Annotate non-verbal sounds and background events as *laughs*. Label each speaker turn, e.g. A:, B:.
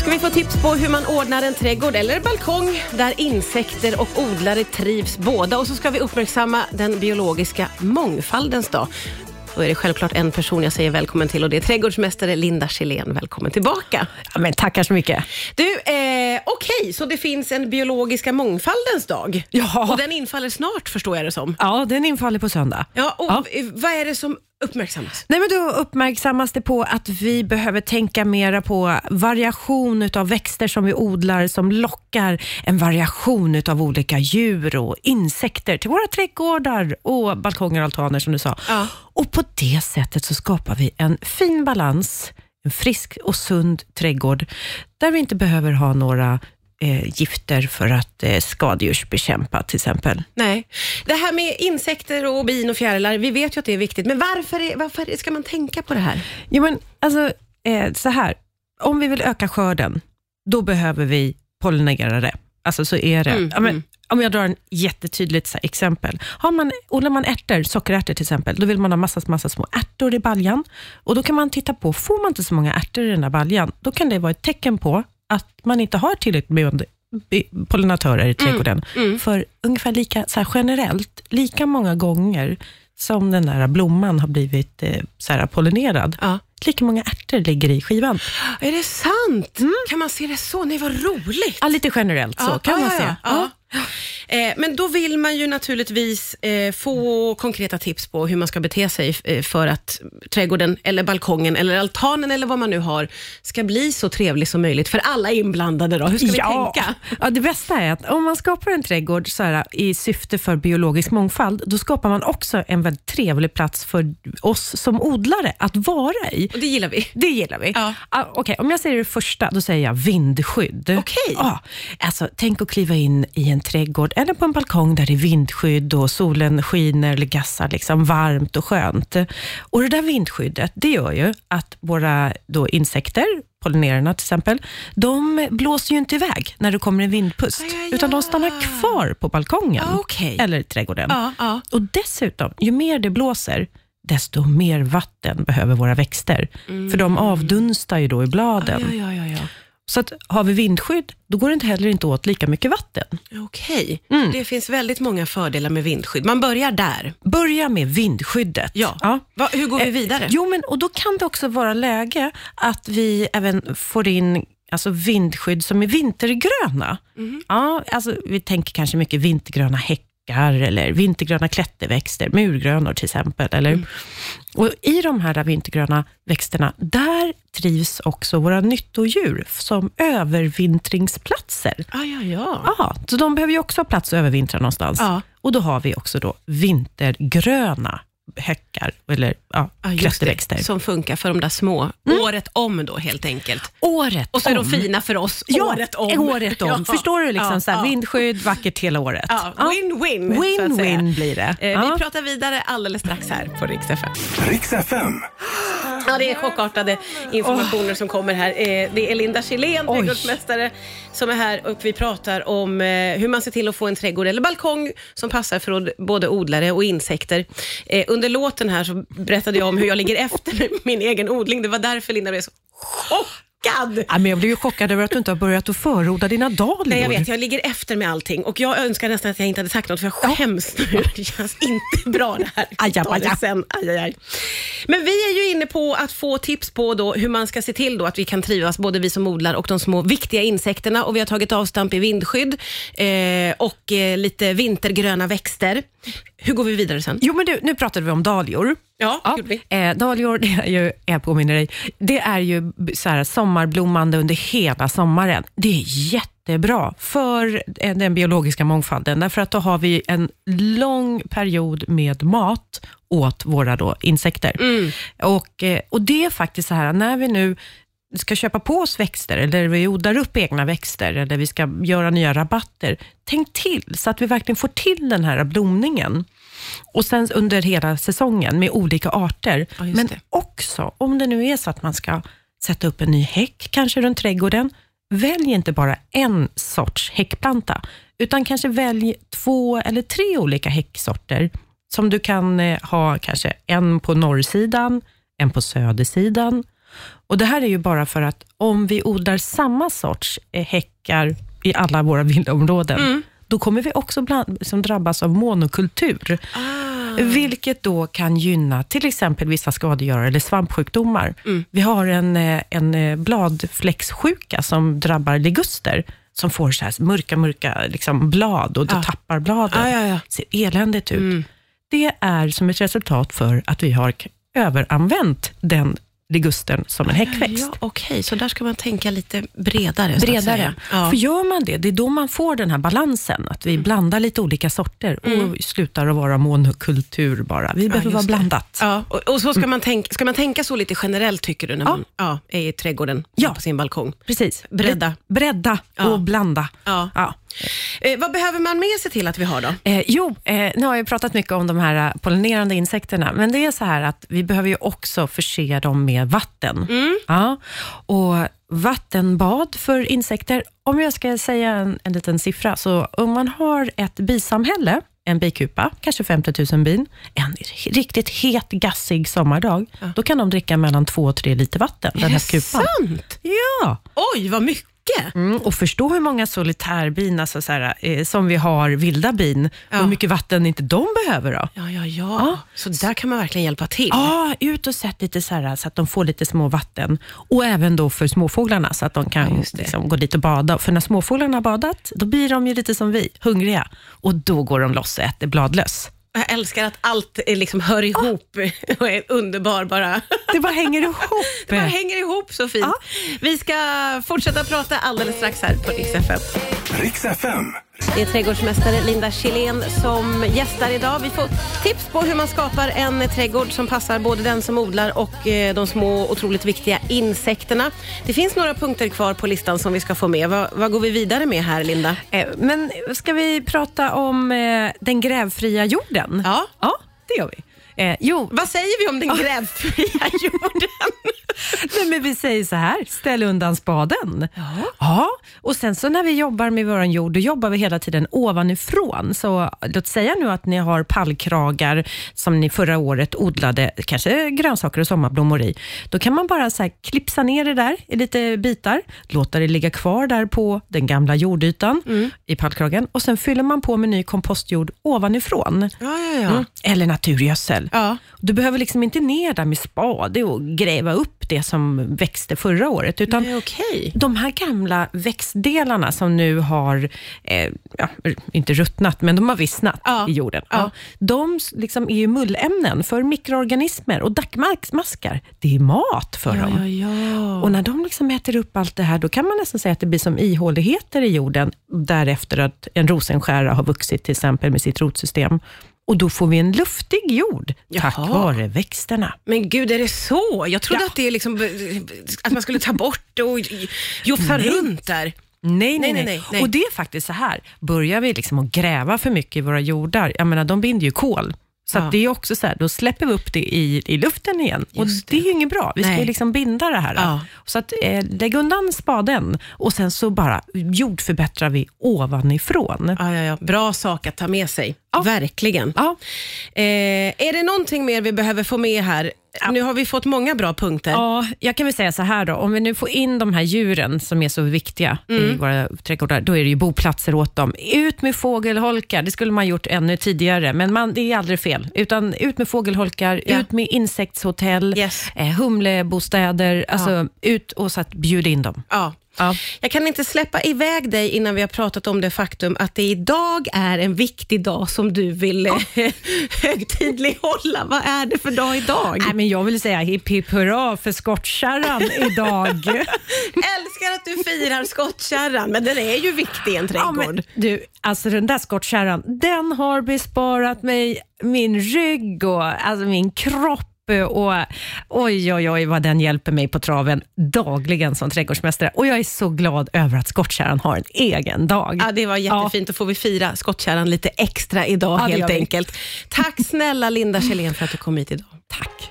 A: ska vi få tips på hur man ordnar en trädgård eller balkong där insekter och odlare trivs båda. Och så ska vi uppmärksamma den biologiska mångfaldens dag. Då är det självklart en person jag säger välkommen till och det är trädgårdsmästare Linda Kjellén. Välkommen tillbaka.
B: Ja, men tackar så mycket.
A: Du, eh, okej, så det finns en biologiska mångfaldens dag.
B: Ja.
A: Och den infaller snart förstår jag det som.
B: Ja, den infaller på söndag.
A: Ja, och
B: Ja.
A: vad är det som uppmärksammas?
B: Nej, men då uppmärksammas det på att vi behöver tänka mera på variation utav växter som vi odlar som lockar en variation utav olika djur och insekter till våra trädgårdar och balkonger och altaner som du sa.
A: Ja.
B: Och på det sättet så skapar vi en fin balans, en frisk och sund trädgård där vi inte behöver ha några eh, gifter för att eh, skadedjursbekämpa till exempel.
A: Nej. Det här med insekter och bin och fjärilar, vi vet ju att det är viktigt, men varför, är, varför ska man tänka på det här?
B: Jo, men alltså, eh, så här. Om vi vill öka skörden, då behöver vi pollinera det. Alltså så är det.
A: Mm,
B: ja, men,
A: mm.
B: Om jag drar en jättetydligt så här, exempel. Har man, odlar man ärtor, sockerärtor till exempel, då vill man ha massa, massa små ärtor i baljan. Och Då kan man titta på, får man inte så många ärtor i den där baljan, då kan det vara ett tecken på att man inte har tillräckligt med pollinatörer i trädgården.
A: mm.
B: För ungefär lika så här generellt, lika många gånger som den där blomman har blivit eh, så här pollinerad,
A: Ja.
B: lika många ärtor ligger i skivan.
A: Är det sant? Kan man se det så? Nej, vad roligt.
B: Ja, lite generellt så kan
A: ja,
B: man
A: ja,
B: säga.
A: Ja. *laughs* Eh, men då vill man ju naturligtvis eh, få konkreta tips på hur man ska bete sig eh, för att trädgården, eller balkongen, eller altanen eller vad man nu har, ska bli så trevlig som möjligt för alla inblandade. Då. Hur ska vi tänka?
B: Ja, det bästa är att om man skapar en trädgård så här, i syfte för biologisk mångfald, då skapar man också en väldigt trevlig plats för oss som odlare att vara i.
A: Och det gillar vi.
B: Det gillar vi.
A: Ja.
B: Ah, Okej, om jag säger det första, då säger jag vindskydd.
A: Okej.
B: Ja, alltså, tänk att kliva in i en trädgård eller på en balkong där det är vindskydd och solen skiner eller gassar liksom varmt och skönt. Och Det där vindskyddet, det gör ju att våra då insekter, pollinerarna till exempel, de blåser ju inte iväg när det kommer en vindpust,
A: Aj, aj,
B: utan de
A: aj.
B: stannar kvar på balkongen
A: Ja, okej.
B: eller trädgården.
A: Ja, ja.
B: Och dessutom, ju mer det blåser, desto mer vatten behöver våra växter. För de avdunstar ju då i bladen.
A: Ja.
B: Så att har vi vindskydd, då går det inte heller inte åt lika mycket vatten.
A: Okej,
B: Mm.
A: det finns väldigt många fördelar med vindskydd. Man börjar där.
B: Börja med vindskyddet.
A: Ja. Va, hur går vi
B: Eh,
A: vidare?
B: Jo, men och då kan det också vara läge att vi även får in alltså vindskydd som är vintergröna.
A: Mhm.
B: Ja, alltså, vi tänker kanske mycket vintergröna häckar eller vintergröna klätterväxter, murgrönor till exempel. Eller,
A: Mm.
B: och I de här vintergröna växterna, där trivs också våra nyttodjur som övervintringsplatser.
A: Ah, ja, ja.
B: Ja, så de behöver ju också ha plats att övervintra någonstans.
A: Ja.
B: Och då har vi också då vintergröna häckar, eller ja,
A: just
B: klätterväxter.
A: det, som funkar för de där små. Året om då helt enkelt.
B: Året
A: Och så är
B: om.
A: de fina för oss
B: Ja,
A: året om.
B: Året om. *laughs*
A: Ja.
B: Förstår du? Liksom,
A: Ja,
B: så här,
A: ja.
B: Vindskydd, vackert hela året.
A: Win-win.
B: Win-win blir det.
A: Eh,
B: Ja.
A: Vi pratar vidare alldeles strax här på Rix FM.
C: Riks FM.
A: Ja, det är chockartade informationer som kommer här. Eh, Det är Linda Kjellén,
B: Oj.
A: trädgårdsmästare, som är här och vi pratar om eh, hur man ser till att få en trädgård eller balkong som passar för både odlare och insekter. Eh, Under låten här så berättade jag om hur jag ligger efter min egen odling. Det var därför Linda blev så chockad.
B: Ja, men jag blir ju chockad över att du inte har börjat att förodla dina dahlior.
A: Nej, jag vet. Jag ligger efter med allting och jag önskar nästan att jag inte hade sagt något för jag skäms nu. *laughs* Det känns inte bra det här.
B: Aj, aj, aj.
A: Men vi är ju inne på att få tips på då hur man ska se till då att vi kan trivas, både vi som odlar och de små viktiga insekterna. Och vi har tagit avstamp i vindskydd eh, och eh, lite vintergröna växter. Hur går vi vidare sen?
B: Jo, men du, nu pratade vi om dahlior.
A: Ja,
B: Ja,
A: gjorde vi.
B: eh, dahlior, det är ju, jag påminner dig, det är ju så här, sommarblommande under hela sommaren. Det är jättebra för eh, den biologiska mångfalden, därför att då har vi en lång period med mat åt våra då insekter. Och, eh, och det är faktiskt så här, när vi nu ska köpa på oss växter, eller vi odlar upp egna växter, eller vi ska göra nya rabatter, tänk till så att vi verkligen får till den här blomningen. Och sen under hela säsongen med olika arter.
A: Ja,
B: Men
A: det.
B: också, om det nu är så att man ska sätta upp en ny häck, kanske runt trädgården, välj inte bara en sorts häckplanta, utan kanske välj två eller tre olika häcksorter, som du kan eh, ha kanske en på norrsidan, en på södersidan Och Det här är ju bara för att om vi odlar samma sorts eh, häckar i alla våra villaområden,
A: Mm.
B: då kommer vi också bland, som drabbas av monokultur.
A: Ah.
B: Vilket då kan gynna till exempel vissa skadegörare eller svampsjukdomar.
A: Mm.
B: Vi har en, eh, en eh, bladfläcksjuka som drabbar liguster, som får så här mörka, mörka liksom blad och då
A: Ja.
B: tappar bladen.
A: Ja, ja, ja.
B: ser eländigt ut.
A: Mm.
B: Det är som ett resultat för att vi har överanvänt den ligusten som en häckväxt.
A: Ja, Okej, så där ska man tänka lite bredare.
B: Bredare.
A: Ja.
B: För gör man det, det är då man får den här balansen, att vi blandar lite olika sorter och slutar att vara monokultur bara. Vi behöver
A: just
B: vara blandat.
A: Ja, och, och så ska, man tänka, ska man tänka så lite generellt, tycker du, när
B: Ja.
A: man ja, är i trädgården
B: Ja.
A: på sin balkong?
B: Precis.
A: Bredda.
B: Bredda
A: Ja.
B: och blanda.
A: Ja.
B: Ja.
A: Eh, vad behöver man med sig till att vi har då?
B: Eh, jo, eh, nu har jag pratat mycket om de här eh, pollinerande insekterna, men det är så här att vi behöver ju också förse dem med vatten. Ja, och vattenbad för insekter, om jag ska säga en, en liten siffra, så om man har ett bisamhälle, en bikupa, kanske 50 000 bin, en riktigt het, gassig sommardag, då kan de dricka mellan två och tre liter vatten, den
A: är
B: här
A: det
B: kupan.
A: sant?
B: Ja.
A: Oj, vad mycket!
B: Mm, och förstå hur många solitärbin, alltså så här, eh, som vi har vilda bin,
A: Ja.
B: hur mycket vatten inte de behöver då.
A: Ja, ja, ja. Så där kan man verkligen hjälpa till.
B: Ja, ut och sätt lite så här, så att de får lite små vatten. Och även då för småfåglarna, så att de kan
A: Ja,
B: liksom, gå dit och bada. För när småfåglarna har badat, då blir de ju lite som vi, hungriga. Och då går de loss och äter bladlöss.
A: Jag älskar att allt eh, liksom hör ihop *laughs* och är underbar bara.
B: Det bara hänger ihop. *laughs*
A: Det bara hänger ihop så fint.
B: Ja.
A: Vi ska fortsätta prata alldeles strax här på Rix FM.
C: Riks FM.
A: Det är trädgårdsmästare Linda Kjellén som gästar idag. Vi får tips på hur man skapar en trädgård som passar både den som odlar och eh, de små otroligt viktiga insekterna. Det finns några punkter kvar på listan som vi ska få med. Vad, vad går vi vidare med här, Linda?
B: Eh, Men ska vi prata om eh, den grävfria jorden?
A: Ja.
B: Ja, det gör vi. Eh, jo,
A: Vad säger vi om den *laughs* grävfria *laughs* jorden?
B: Nej, men vi säger så här, ställ undan spaden. Ja. och sen så när vi jobbar med vår jord, då jobbar vi hela tiden ovanifrån. Så låt säga nu att ni har pallkragar som ni förra året odlade, kanske grönsaker och sommarblommor i. Då kan man bara så här klipsa ner det där i lite bitar, låta det ligga kvar där på den gamla jordytan i pallkragen och sen fyller man på med ny kompostjord ovanifrån.
A: Ja, ja, ja.
B: Mm. Eller naturgödsel.
A: Ja.
B: Du behöver liksom inte ner där med spade och gräva upp det som växte förra året, utan
A: är okej.
B: de här gamla växtdelarna som nu har, eh, ja, inte ruttnat, men de har vissnat
A: Ja.
B: i jorden.
A: Ja.
B: De liksom är ju mullämnen för mikroorganismer och dackmaskar. Det är mat för dem. Och när de liksom äter upp allt det här, då kan man nästan säga att det blir som ihåligheter i jorden, därefter att en rosenskära har vuxit till exempel med sitt rotsystem. Och då får vi en luftig jord, tack
A: Jaha.
B: vare växterna.
A: Men gud, är det så? Jag trodde
B: Ja.
A: att det är liksom, att man skulle ta bort och jofsa runt där.
B: Nej, Nej,
A: nej,
B: nej,
A: nej.
B: Och det är faktiskt så här, börjar vi liksom att gräva för mycket i våra jordar, jag menar de binder ju kol. Så
A: Ja.
B: det är också så här, då släpper vi upp det i, i luften igen. och
A: Just
B: det. är ju inget bra. Vi ska
A: Nej.
B: ju liksom binda det här.
A: Ja.
B: Så att, eh, lägg undan spaden och sen så bara jordförbättrar vi ovanifrån.
A: Ja, ja, ja. Bra sak att ta med sig. Verkligen. Eh, är det någonting mer vi behöver få med här? Nu har vi fått många bra punkter.
B: Ja, jag kan väl säga så här då, om vi nu får in de här djuren som är så viktiga i våra trädgårdar, då är det ju boplatser åt dem. Ut med fågelholkar, det skulle man gjort ännu tidigare, men man, det är aldrig fel. Utan ut med fågelholkar,
A: Ja.
B: ut med insektshotell,
A: Yes.
B: eh, humlebostäder, alltså ut och så att bjud in dem.
A: Ja.
B: Ja.
A: Jag kan inte släppa iväg dig innan vi har pratat om det faktum att det idag är en viktig dag som du vill eh, högtidlighålla. Vad är det för dag idag?
B: Nej, men jag vill säga hipp hipp hurra för skottkärran idag. *laughs*
A: Älskar att du firar skottkärran, men den är ju viktig i en
B: Ja,
A: trädgård.
B: men, du, alltså den där skottkärran, den har besparat mig min rygg och alltså min kropp och oj, oj, oj vad den hjälper mig på traven dagligen som trädgårdsmästare. Och jag är så glad över att skottkärran har en egen dag.
A: Ja, det var jättefint. Då får vi fira skottkärran lite extra idag
B: Ja,
A: helt enkelt. Tack snälla Linda Kjellén för att du kom hit idag.
B: Tack.